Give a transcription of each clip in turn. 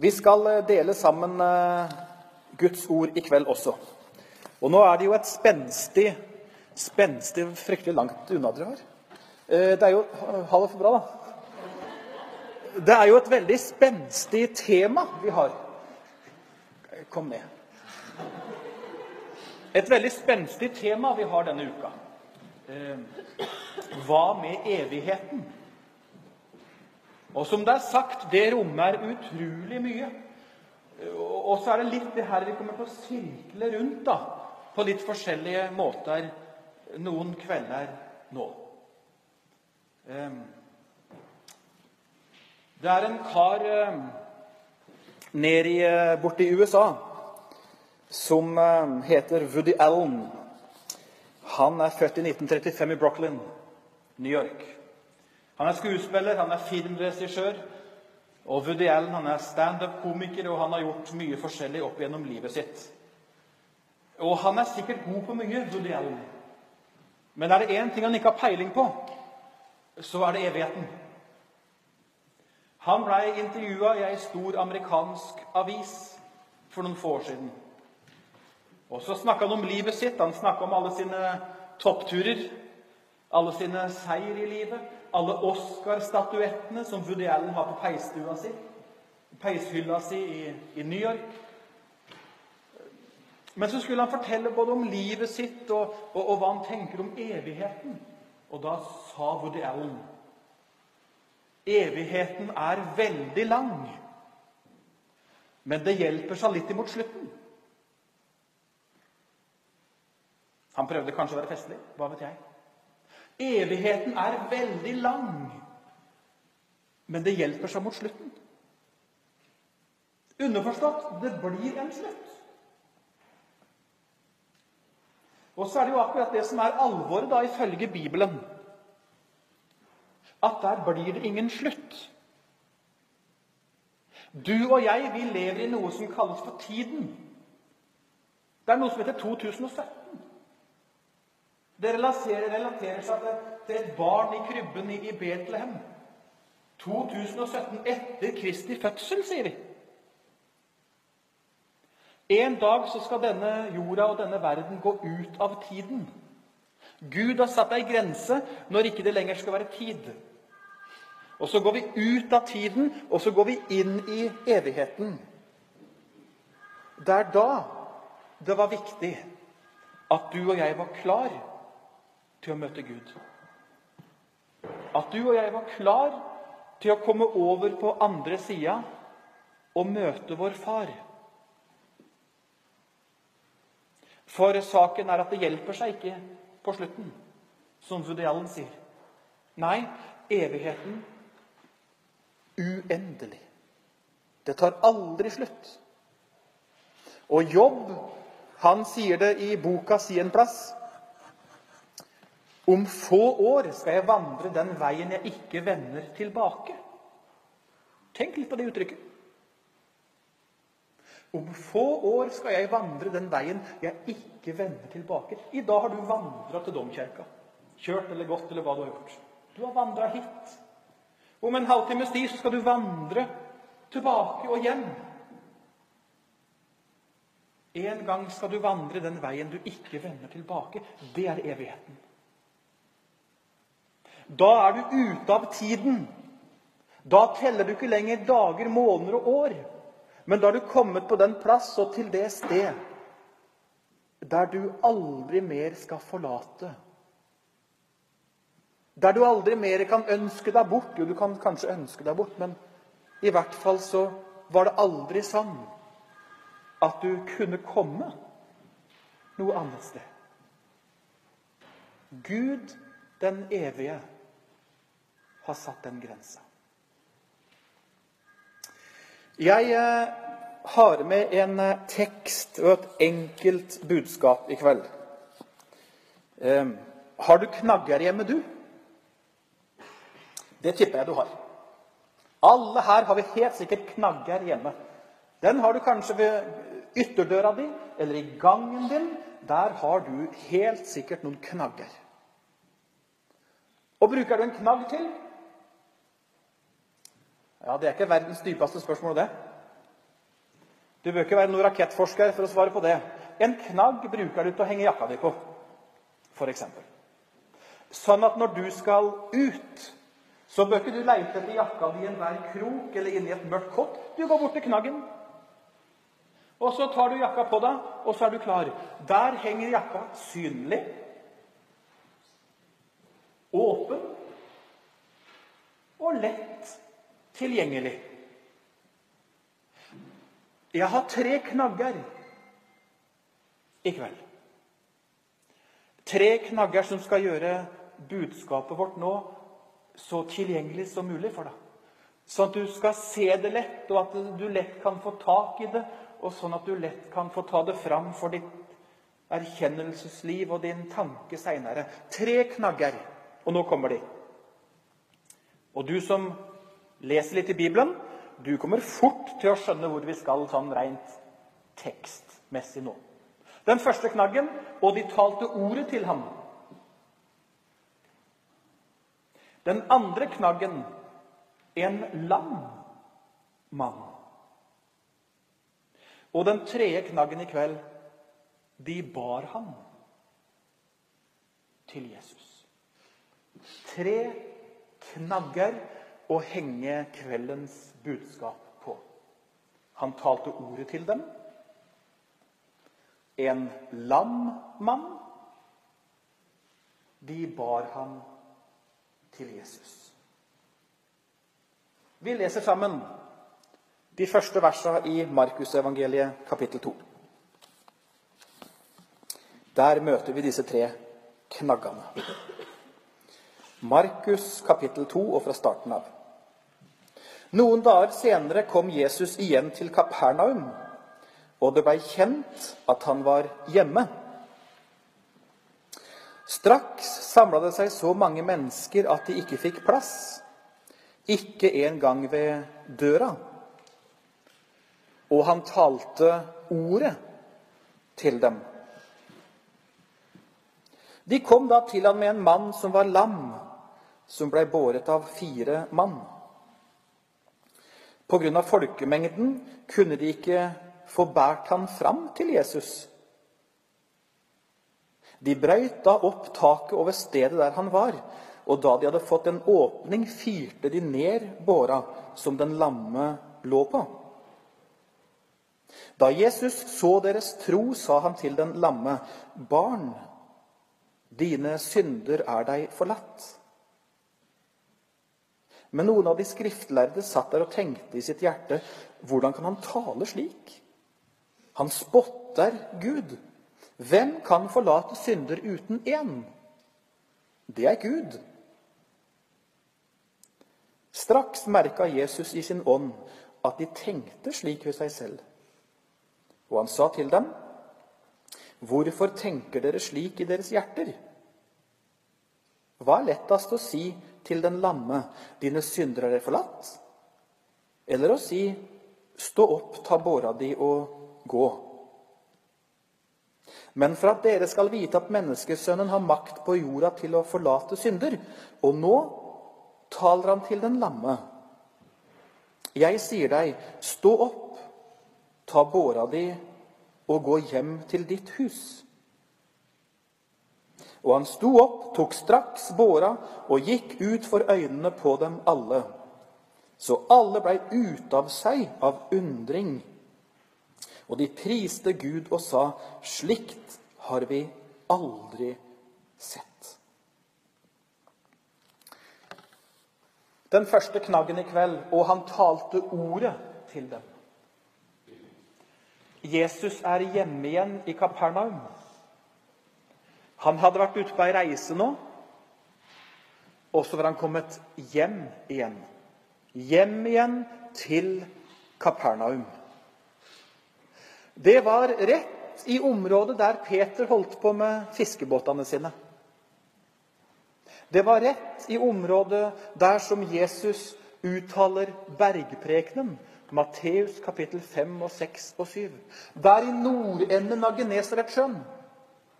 Vi skal eh, dele sammen eh, Guds ord i kveld også. Og nå er det jo et spenstig Spenstig Fryktelig langt unna dere har. Eh, Det er jo Ha det for bra, da. Det er jo et veldig spenstig tema vi har. Kom ned. Et veldig spenstig tema vi har denne uka. Hva med evigheten? Og som det er sagt, det rommer utrolig mye. Og så er det litt det her vi kommer til å sirkle rundt da, på litt forskjellige måter noen kvelder nå. Det er en kar nedi eh, borte i USA som heter Woody Allen. Han er født i 1935 i Brooklyn, New York. Han er skuespiller, han er filmregissør. Og Woody Allen han er standup-komiker, og han har gjort mye forskjellig opp gjennom livet sitt. Og han er sikkert god på mye, Woody Allen. Men er det én ting han ikke har peiling på, så er det evigheten. Han blei intervjua i ei stor amerikansk avis for noen få år siden. Og så snakka han om livet sitt. Han snakka om alle sine toppturer, alle sine seier i livet, alle Oscar-statuettene som Woody Allen har på peisstua si, peishylla si i, i New York. Men så skulle han fortelle både om livet sitt og, og, og hva han tenker om evigheten. Og da sa Woody Allen Evigheten er veldig lang, men det hjelper seg litt imot slutten. Han prøvde kanskje å være festlig. Hva vet jeg? Evigheten er veldig lang, men det hjelper seg mot slutten. Underforstått det blir en slutt. Og så er det jo akkurat det som er alvoret, da, ifølge Bibelen. At der blir det ingen slutt. Du og jeg, vi lever i noe som kalles for tiden. Det er noe som heter 2017. Det relaterer, relaterer seg til, til et barn i krybben i, i Betlehem. 2017 etter Kristi fødsel, sier vi. En dag så skal denne jorda og denne verden gå ut av tiden. Gud har satt ei grense når ikke det lenger skal være tid. Og så går vi ut av tiden, og så går vi inn i evigheten. Det er da det var viktig at du og jeg var klar til å møte Gud. At du og jeg var klar til å komme over på andre sida og møte vår far. For saken er at det hjelper seg ikke på slutten, som Woody sier. Nei, evigheten uendelig. Det tar aldri slutt. Og Jobb, han sier det i boka si en plass. Om få år skal jeg vandre den veien jeg ikke vender tilbake. Tenk litt på det uttrykket. Om få år skal jeg vandre den veien jeg ikke vender tilbake. I dag har du vandra til domkirka. Kjørt eller gått eller hva du har gjort. Du har vandra hit. Om en halvtimes tid skal du vandre tilbake og hjem. En gang skal du vandre den veien du ikke vender tilbake. Det er evigheten. Da er du ute av tiden. Da teller du ikke lenger dager, måneder og år. Men da er du kommet på den plass og til det sted der du aldri mer skal forlate. Der du aldri mer kan ønske deg bort. Jo, du kan kanskje ønske deg bort, men i hvert fall så var det aldri sånn at du kunne komme noe annet sted. Gud den evige har satt den grensa. Jeg eh, har med en eh, tekst og et enkelt budskap i kveld. Eh, har du knagger hjemme, du? Det tipper jeg du har. Alle her har vi helt sikkert knagger hjemme. Den har du kanskje ved ytterdøra di eller i gangen din. Der har du helt sikkert noen knagger. Og bruker du en knagg til? Ja, Det er ikke verdens dypeste spørsmål, det. Du bør ikke være noen rakettforsker for å svare på det. En knagg bruker du til å henge jakka di på, f.eks. Sånn at når du skal ut, så bør ikke du leite etter jakka di i enhver krok eller inni et mørkt kott. Du går bort til knaggen. Og så tar du jakka på deg, og så er du klar. Der henger jakka synlig, åpen og lett tilgjengelig. Jeg har tre knagger i kveld. Tre knagger som skal gjøre budskapet vårt nå så tilgjengelig som mulig for deg. Sånn at du skal se det lett, og at du lett kan få tak i det, og sånn at du lett kan få ta det fram for ditt erkjennelsesliv og din tanke seinere. Tre knagger. Og nå kommer de. Og du som leser litt i Bibelen, du kommer fort til å skjønne hvor vi skal sånn rent tekstmessig nå. Den første knaggen og de talte ordet til ham. Den andre knaggen en lam mann. Og den tredje knaggen i kveld de bar ham til Jesus. Tre knagger å henge kveldens budskap på. Han talte ordet til dem. En lam mann. De bar ham til Jesus. Vi leser sammen de første versene i Markusevangeliet kapittel 2. Der møter vi disse tre knaggene. Markus kapittel 2 og fra starten av. Noen dager senere kom Jesus igjen til Kapernaum, og det blei kjent at han var hjemme. Straks samla det seg så mange mennesker at de ikke fikk plass, ikke engang ved døra. Og han talte ordet til dem. De kom da til han med en mann som var lam, som blei båret av fire mann. Pga. folkemengden kunne de ikke få båret han fram til Jesus. De brøyt da opp taket over stedet der han var, og da de hadde fått en åpning, fyrte de ned båra som den lamme lå på. Da Jesus så deres tro, sa han til den lamme, 'Barn, dine synder er deg forlatt.' Men noen av de skriftlærde satt der og tenkte i sitt hjerte hvordan kan han tale slik? Han spotter Gud. Hvem kan forlate synder uten én? Det er Gud. Straks merka Jesus i sin ånd at de tenkte slik ved seg selv. Og han sa til dem, 'Hvorfor tenker dere slik i deres hjerter?' Hva er lettest å si til den lamme, 'Dine syndere er forlatt'? Eller å si, 'Stå opp, ta båra di og gå'? Men for at dere skal vite at menneskesønnen har makt på jorda til å forlate synder, og nå taler han til den lamme. Jeg sier deg, stå opp, ta båra di og gå hjem til ditt hus. Og han sto opp, tok straks båra og gikk ut for øynene på dem alle. Så alle blei ute av seg av undring. Og de priste Gud og sa, slikt har vi aldri sett. Den første knaggen i kveld, og han talte ordet til dem. Jesus er hjemme igjen i Kapernaum. Han hadde vært ute på ei reise nå, og så var han kommet hjem igjen. Hjem igjen til Kapernaum. Det var rett i området der Peter holdt på med fiskebåtene sine. Det var rett i området der som Jesus uttaler bergprekenen. Matteus kapittel 5 og 6 og 7. Der i nordenden av Genesaretsjøen.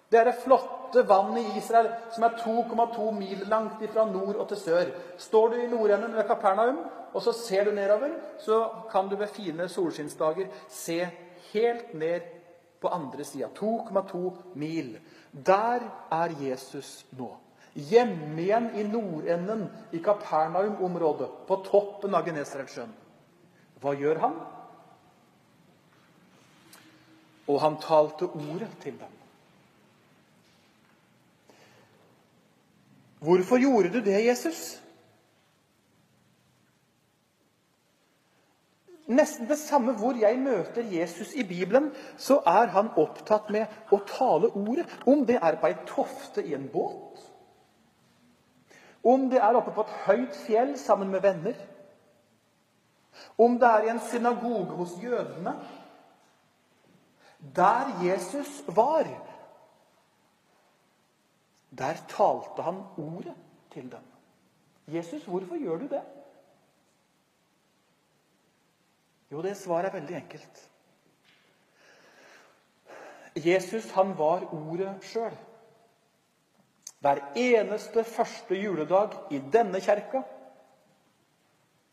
Det er det flotte vannet i Israel som er 2,2 mil langt fra nord og til sør. Står du i nordenden ved Kapernaum og så ser du nedover, så kan du ved fine solskinnsdager se helt ned på andre sida. 2,2 mil. Der er Jesus nå. Hjemme igjen i nordenden i Kapernaum-området, på toppen av Genesaretsjøen. Hva gjør han? Og han talte ordet til dem. Hvorfor gjorde du det, Jesus? Nesten det samme hvor jeg møter Jesus i Bibelen, så er han opptatt med å tale ordet. Om det er på ei tofte i en båt, om det er oppe på et høyt fjell sammen med venner, om det er i en synagoge hos jødene Der Jesus var, der talte han ordet til dem. Jesus, hvorfor gjør du det? Jo, det svaret er veldig enkelt. Jesus han var ordet sjøl. Hver eneste første juledag i denne kjerka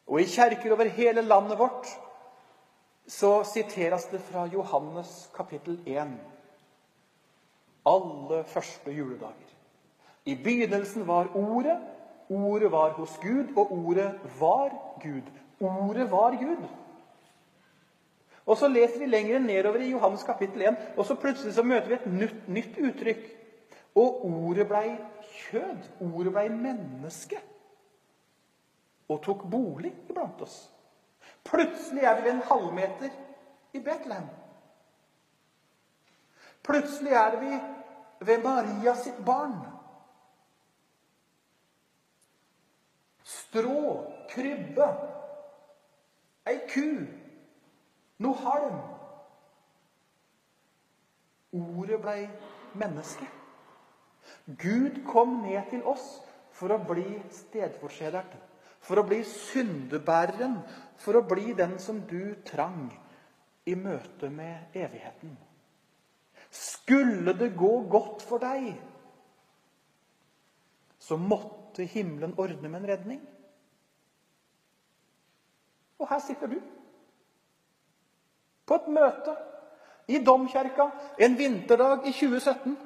og i kjerker over hele landet vårt så siteres det fra Johannes kapittel 1. Alle første juledager. I begynnelsen var Ordet. Ordet var hos Gud, og ordet var Gud. Ordet var Gud. Og Så leser vi lenger nedover i Johannes kapittel 1, og så plutselig så møter vi et nytt, nytt uttrykk. Og ordet blei kjød. Ordet blei menneske. Og tok bolig iblant oss. Plutselig er vi ved en halvmeter i Betlehem. Plutselig er vi ved Maria sitt barn. Strå, krybbe, ei ku noe halm. Ordet blei menneske. Gud kom ned til oss for å bli stedfortrederen, for å bli syndebæreren, for å bli den som du trang i møte med evigheten. Skulle det gå godt for deg, så måtte himmelen ordne med en redning. Og her sitter du på et møte i Domkirka en vinterdag i 2017.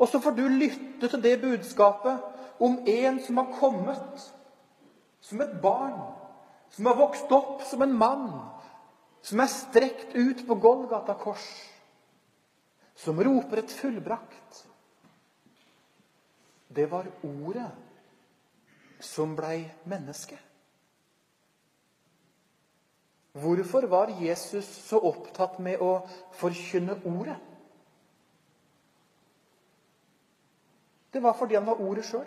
Og så får du lytte til det budskapet om en som har kommet som et barn, som har vokst opp som en mann, som er strekt ut på Golgata kors, som roper et fullbrakt. Det var ordet som blei menneske. Hvorfor var Jesus så opptatt med å forkynne ordet? Det var fordi han var ordet sjøl.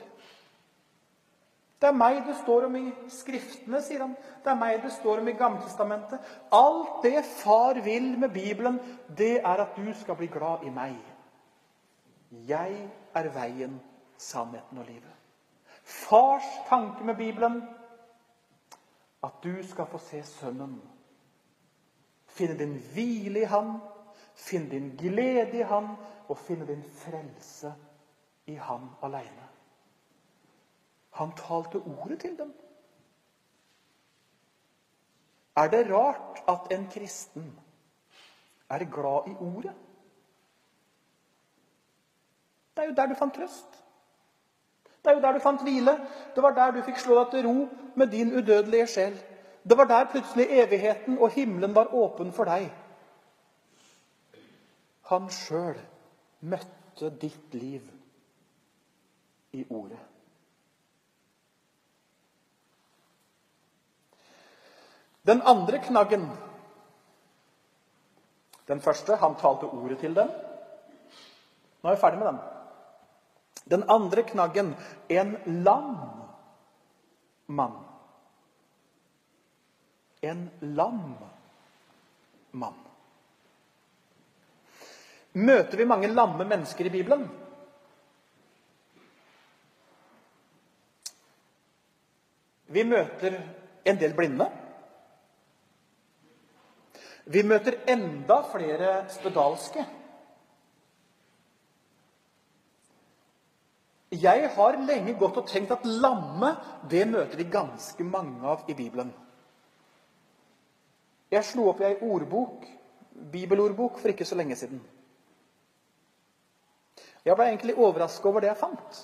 Det er meg det står om i Skriftene, sier han. Det er meg det står om i Gammeltestamentet. Alt det far vil med Bibelen, det er at du skal bli glad i meg. Jeg er veien, sannheten og livet. Fars tanke med Bibelen at du skal få se Sønnen Finne din hvile i Han, finne din glede i Han og finne din frelse i Han alene. Han talte ordet til dem. Er det rart at en kristen er glad i ordet? Det er jo der du fant trøst. Det er jo der du fant hvile. Det var der du fikk slå deg til ro med din udødelige sjel. Det var der plutselig evigheten og himmelen var åpen for deg. Han sjøl møtte ditt liv i ordet. Den andre knaggen Den første, han talte ordet til dem. Nå er vi ferdig med den. Den andre knaggen en lam mann en lam mann. Møter vi mange lamme mennesker i Bibelen? Vi møter en del blinde. Vi møter enda flere spedalske. Jeg har lenge gått og tenkt at lamme det møter vi ganske mange av i Bibelen. Jeg slo opp i ei ordbok, bibelordbok for ikke så lenge siden. Jeg ble egentlig overraska over det jeg fant.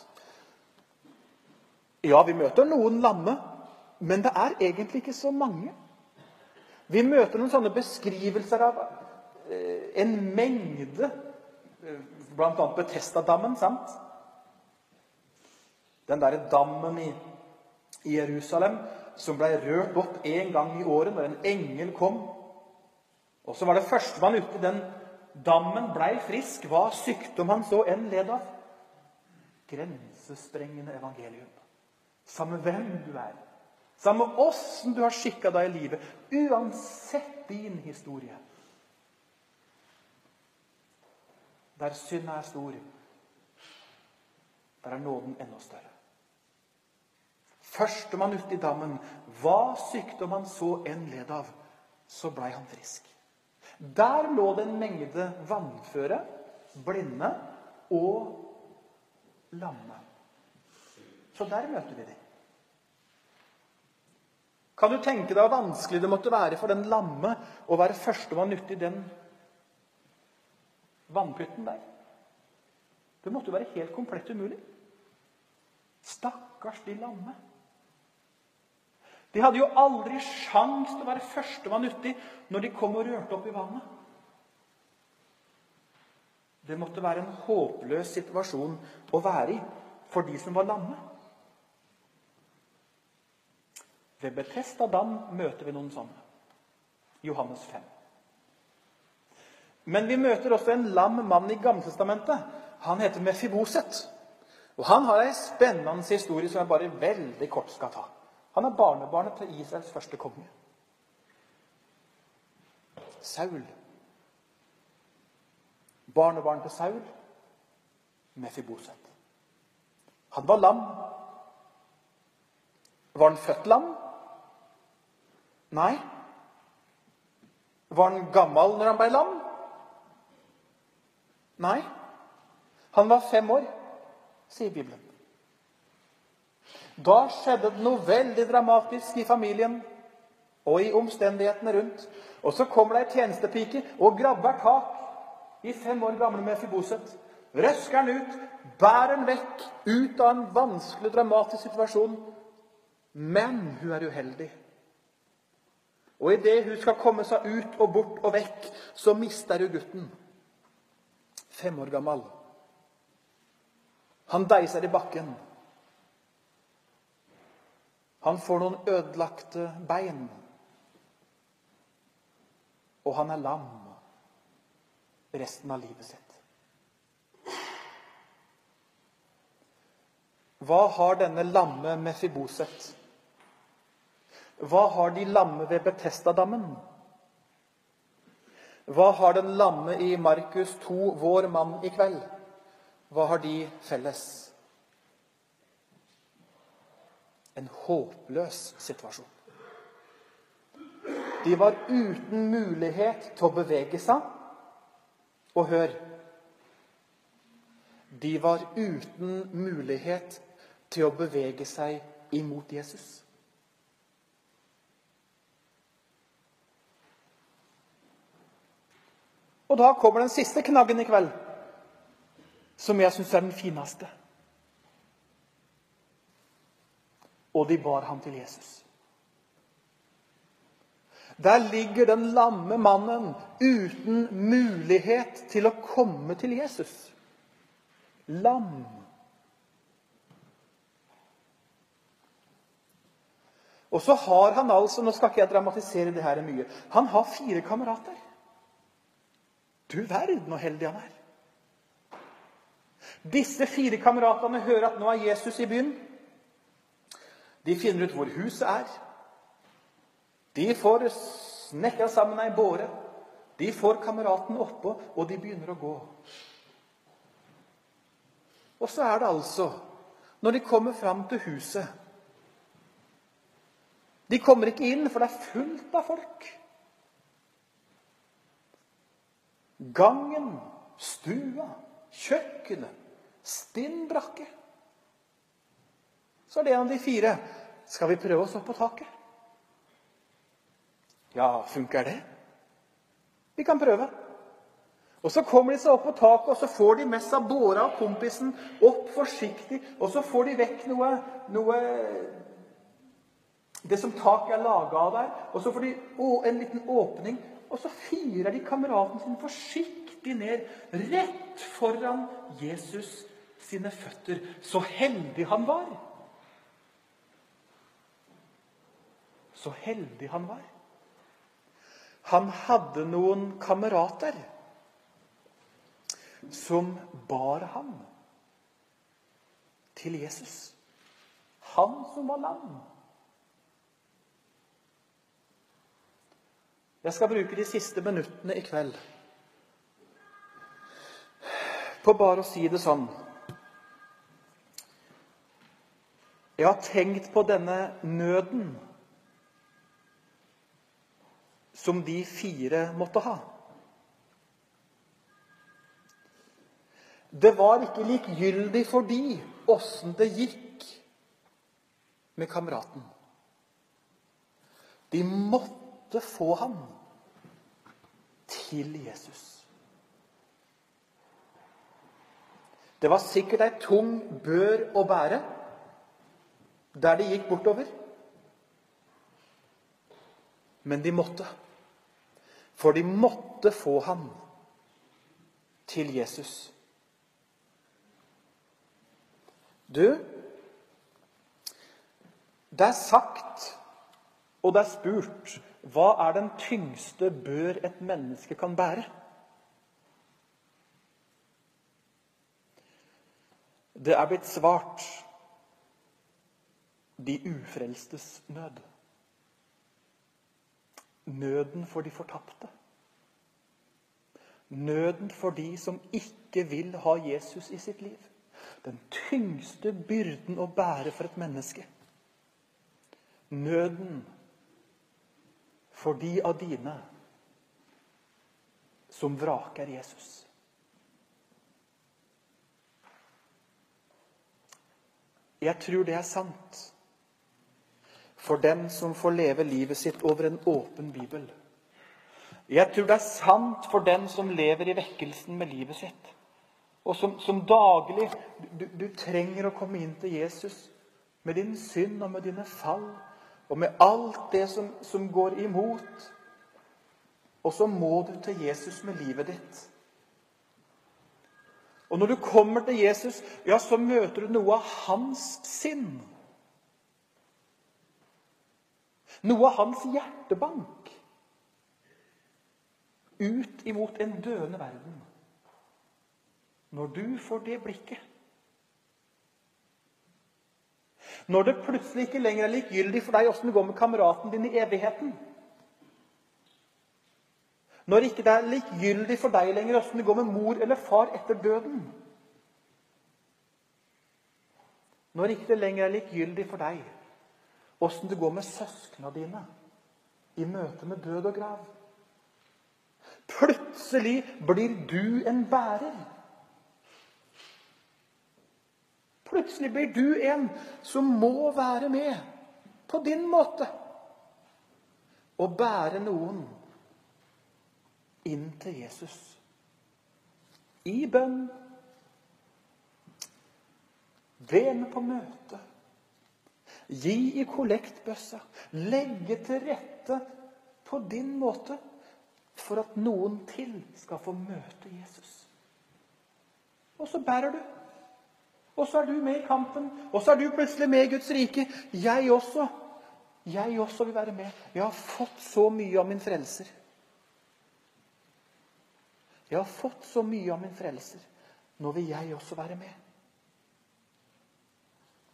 Ja, vi møter noen lamme, men det er egentlig ikke så mange. Vi møter noen sånne beskrivelser av eh, en mengde, eh, bl.a. Betestadammen. sant? Den derre dammen i, Jerusalem som ble rørt opp en gang i året når en engel kom. Og så var det førstemann ute den dammen blei frisk, hva sykdom han så enn led av. Grensesprengende evangelium. Samme hvem du er, samme åssen du har skikka deg i livet, uansett din historie. Der synda er stor, der er nåden enda større. Førstemann uti dammen, hva sykdom han så enn led av, så blei han frisk. Der lå det en mengde vannføre, blinde og lamme. Så der møter vi dem. Kan du tenke deg hvor vanskelig det måtte være for den lamme å være førstemann uti den vannpytten der? Det måtte jo være helt komplett umulig. Stakkars de lamme. De hadde jo aldri sjans til å være førstemann uti når de kom og rørte opp i vannet. Det måtte være en håpløs situasjon å være i for de som var lamme. Ved Betesta dam møter vi noen sånne. Johannes 5. Men vi møter også en lam mann i Gamletestamentet. Han heter Mefiboset. Og Han har ei spennende historie som jeg bare veldig kort skal ta. Han er barnebarnet til Israels første konge. Saul. Barnebarn til Saul, Mefiboset. Han var lam. Var han født lam? Nei. Var han gammel når han ble lam? Nei. Han var fem år, sier Bibelen. Da skjedde det noe veldig dramatisk i familien og i omstendighetene rundt. Og så kommer det ei tjenestepike og grabber tak i fem år gamle Mefiboset. Røsker han ut, bærer han vekk ut av en vanskelig, dramatisk situasjon. Men hun er uheldig. Og idet hun skal komme seg ut og bort og vekk, så mister hun gutten. Fem år gammel. Han deiser i bakken. Han får noen ødelagte bein. Og han er lam resten av livet sitt. Hva har denne lamme Mefiboset hva har de lamme ved Betestadammen? Hva har den lamme i Markus 2, vår mann i kveld? Hva har de felles? En håpløs situasjon. De var uten mulighet til å bevege seg. Og hør De var uten mulighet til å bevege seg imot Jesus. Og da kommer den siste knaggen i kveld, som jeg syns er den fineste. Og de bar ham til Jesus. Der ligger den lamme mannen uten mulighet til å komme til Jesus. Lam. Og så har han altså Nå skal ikke jeg dramatisere det her mye. Han har fire kamerater. Du verden så heldig han er. Disse fire kameratene hører at nå er Jesus i byen. De finner ut hvor huset er. De får snekra sammen ei båre. De får kameraten oppå, og de begynner å gå. Og så er det altså, når de kommer fram til huset De kommer ikke inn, for det er fullt av folk. Gangen, stua, kjøkkenet, stinn brakke. Så er det en av de fire. Skal vi prøve oss opp på taket? Ja, funker det? Vi kan prøve. Og Så kommer de seg opp på taket, og så får de med seg båra av kompisen opp forsiktig. Og så får de vekk noe, noe Det som taket er laga av der. Og så får de en liten åpning, og så firer de kameraten sin forsiktig ned rett foran Jesus sine føtter. Så heldig han var. Så heldig han var. Han hadde noen kamerater som bar ham til Jesus. Han som var lam. Jeg skal bruke de siste minuttene i kveld på bare å si det sånn Jeg har tenkt på denne nøden som de fire måtte ha. Det var ikke likegyldig for de åssen det gikk med kameraten. De måtte få ham til Jesus. Det var sikkert ei tung bør å bære der de gikk bortover. Men de måtte. For de måtte få ham til Jesus. Du, det er sagt, og det er spurt, hva er den tyngste bør et menneske kan bære? Det er blitt svart de ufrelstes nød. Nøden for de fortapte. Nøden for de som ikke vil ha Jesus i sitt liv. Den tyngste byrden å bære for et menneske. Nøden for de av dine som vraker Jesus. Jeg tror det er sant for dem som får leve livet sitt over en åpen bibel. Jeg tror det er sant for den som lever i vekkelsen med livet sitt. Og som, som daglig du, du, trenger å komme inn til Jesus med din synd og med dine fall og med alt det som, som går imot. Og så må du til Jesus med livet ditt. Og når du kommer til Jesus, ja, så møter du noe av hans sinn. Noe av hans hjertebank ut imot en døende verden. Når du får det blikket Når det plutselig ikke lenger er likegyldig for deg åssen det går med kameraten din i evigheten. Når ikke det er likegyldig for deg lenger åssen det går med mor eller far etter døden. Når ikke det lenger er likegyldig for deg åssen det går med søsknene dine i møte med død og grav. Plutselig blir du en bærer. Plutselig blir du en som må være med på din måte og bære noen inn til Jesus. I bønn, ved med på møte, Gi i kollektbøssa. Legge til rette på din måte for at noen til skal få møte Jesus. Og så bærer du. Og så er du med i kampen. Og så er du plutselig med i Guds rike. Jeg også. Jeg også vil være med. Jeg har fått så mye av min frelser. Jeg har fått så mye av min frelser. Nå vil jeg også være med.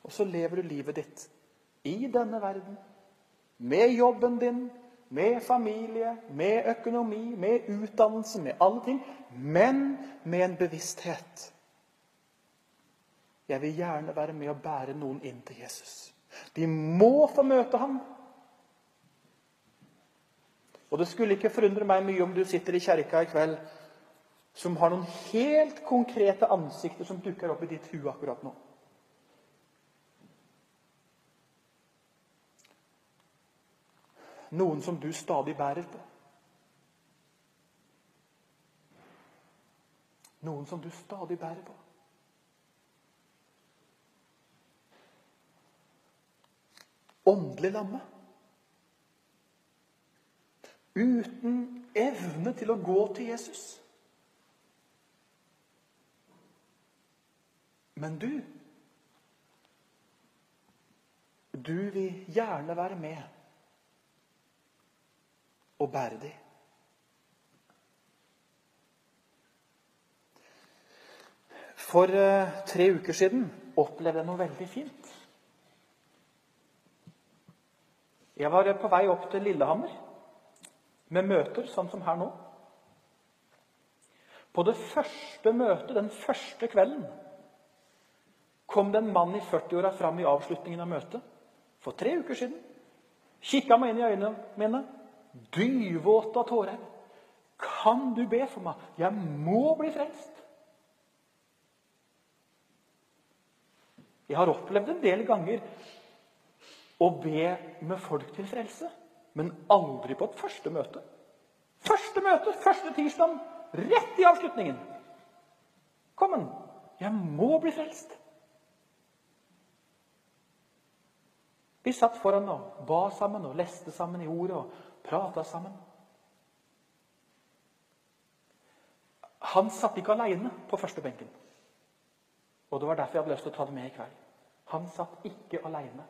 Og så lever du livet ditt i denne verden. Med jobben din, med familie, med økonomi, med utdannelse, med alle ting. Men med en bevissthet. Jeg vil gjerne være med å bære noen inn til Jesus. De må få møte ham. Og Det skulle ikke forundre meg mye om du sitter i kjerka i kveld som har noen helt konkrete ansikter som dukker opp i ditt hue akkurat nå. Noen som du stadig bærer på. Noen som du stadig bærer på. Åndelig lamme. Uten evne til å gå til Jesus. Men du Du vil gjerne være med og bære dem. For uh, tre uker siden opplevde jeg noe veldig fint. Jeg var på vei opp til Lillehammer med møter, sånn som her nå. På det første møtet, den første kvelden, kom det en mann i 40-åra fram i avslutningen av møtet for tre uker siden. Kikka meg inn i øynene mine, dyvåte av tårer. Kan du be for meg? Jeg må bli frelst. Jeg har opplevd en del ganger å be med folk til frelse, men aldri på et første møte. Første møte, første tirsdag, rett i avslutningen. Kom en, jeg må bli frelst. Vi satt foran og ba sammen og leste sammen i ordet og prata sammen. Han satt ikke aleine på første benken. Og det var derfor jeg hadde lyst til å ta det med i kveld. Han satt ikke aleine.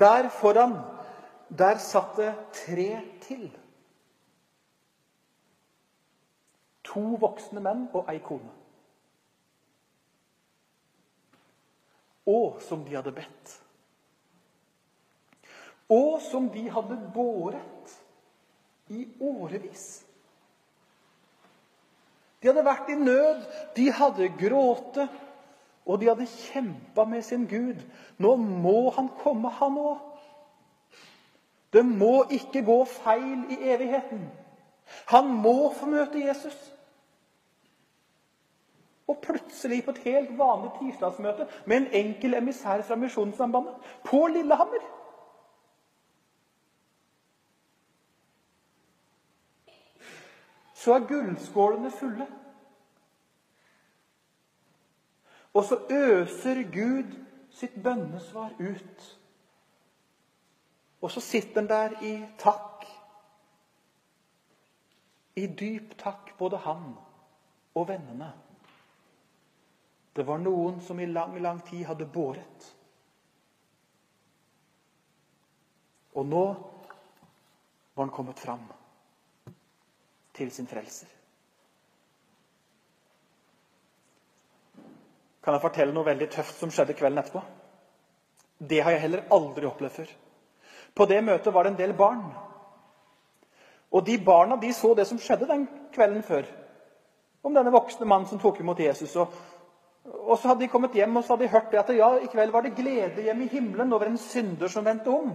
Der foran, der satt det tre til. To voksne menn og ei kone. Og som de hadde bedt. Og som de hadde båret i årevis. De hadde vært i nød, de hadde gråte, og de hadde kjempa med sin Gud. Nå må han komme, han òg. Det må ikke gå feil i evigheten. Han må få møte Jesus. Og plutselig, på et helt vanlig tirsdagsmøte med en enkel emissær fra Misjonssambandet på Lillehammer Så er gullskålene fulle. Og så øser Gud sitt bønnesvar ut. Og så sitter han der i takk. I dyp takk, både han og vennene. Det var noen som i lang, lang tid hadde båret. Og nå var han kommet fram til sin frelser. Kan jeg fortelle noe veldig tøft som skjedde kvelden etterpå? Det har jeg heller aldri opplevd før. På det møtet var det en del barn. Og de barna de så det som skjedde den kvelden før. Om denne voksne mannen som tok imot Jesus. Og, og så hadde de kommet hjem og så hadde de hørt det at ja, i kveld var det glede hjemme i himmelen over en synder som vendte om.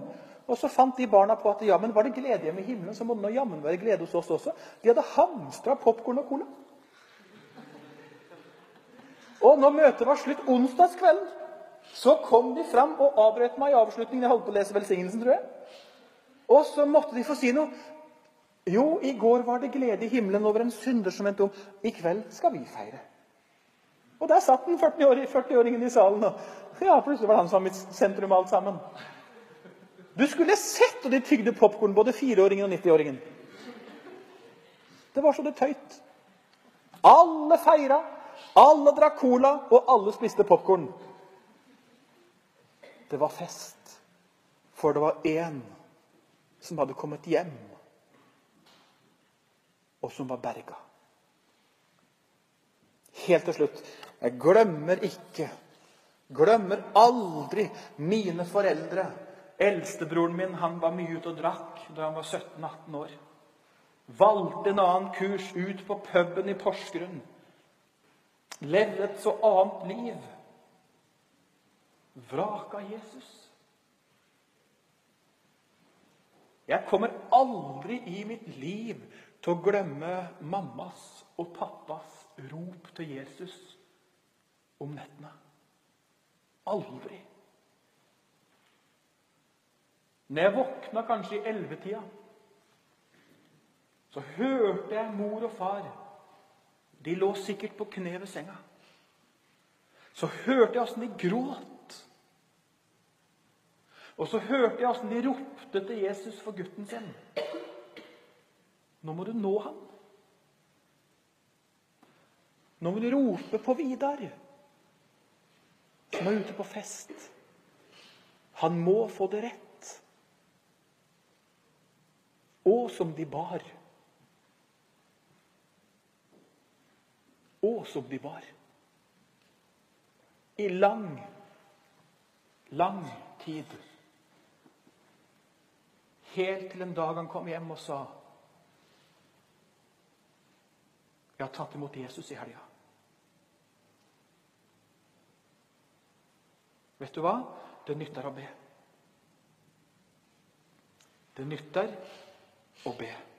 Og så fant de barna på at ja, men var det glede hjemme i himmelen, så må det nå jammen være glede hos oss også. De hadde hamstra popkorn og cola. Og når møtet var slutt onsdagskvelden, så kom de fram og avbrøt meg i avslutningen. Jeg holdt på å lese velsignelsen, tror jeg. Og så måtte de få si noe. Jo, i går var det glede i himmelen over en synder som vendte om. I kveld skal vi feire. Og der satt den 40-åringen i salen. Og ja, plutselig var han som var mitt sentrum alt sammen. Du skulle sett og de tygde popkorn, både fireåringen og 90-åringen. Det var så det tøyt. Alle feira alle drakk cola, og alle spiste popkorn. Det var fest, for det var én som hadde kommet hjem, og som var berga. Helt til slutt jeg glemmer ikke, glemmer aldri mine foreldre. Eldstebroren min han var mye ute og drakk da han var 17-18 år. Valgte en annen kurs ut på puben i Porsgrunn levde et så annet liv. Vraka Jesus. Jeg kommer aldri i mitt liv til å glemme mammas og pappas rop til Jesus om nettene. Aldri. Når jeg våkna kanskje i ellevetida, så hørte jeg mor og far. De lå sikkert på kne ved senga. Så hørte jeg åssen de gråt. Og så hørte jeg åssen de ropte til Jesus for gutten sin. Nå må du nå ham. Nå må du rope på Vidar, som er ute på fest. Han må få det rett. Og som de bar. Og som de bar. I lang, lang tid. Helt til en dag han kom hjem og sa Jeg har tatt imot Jesus i helga. Vet du hva? Det nytter å be. Det nytter å be.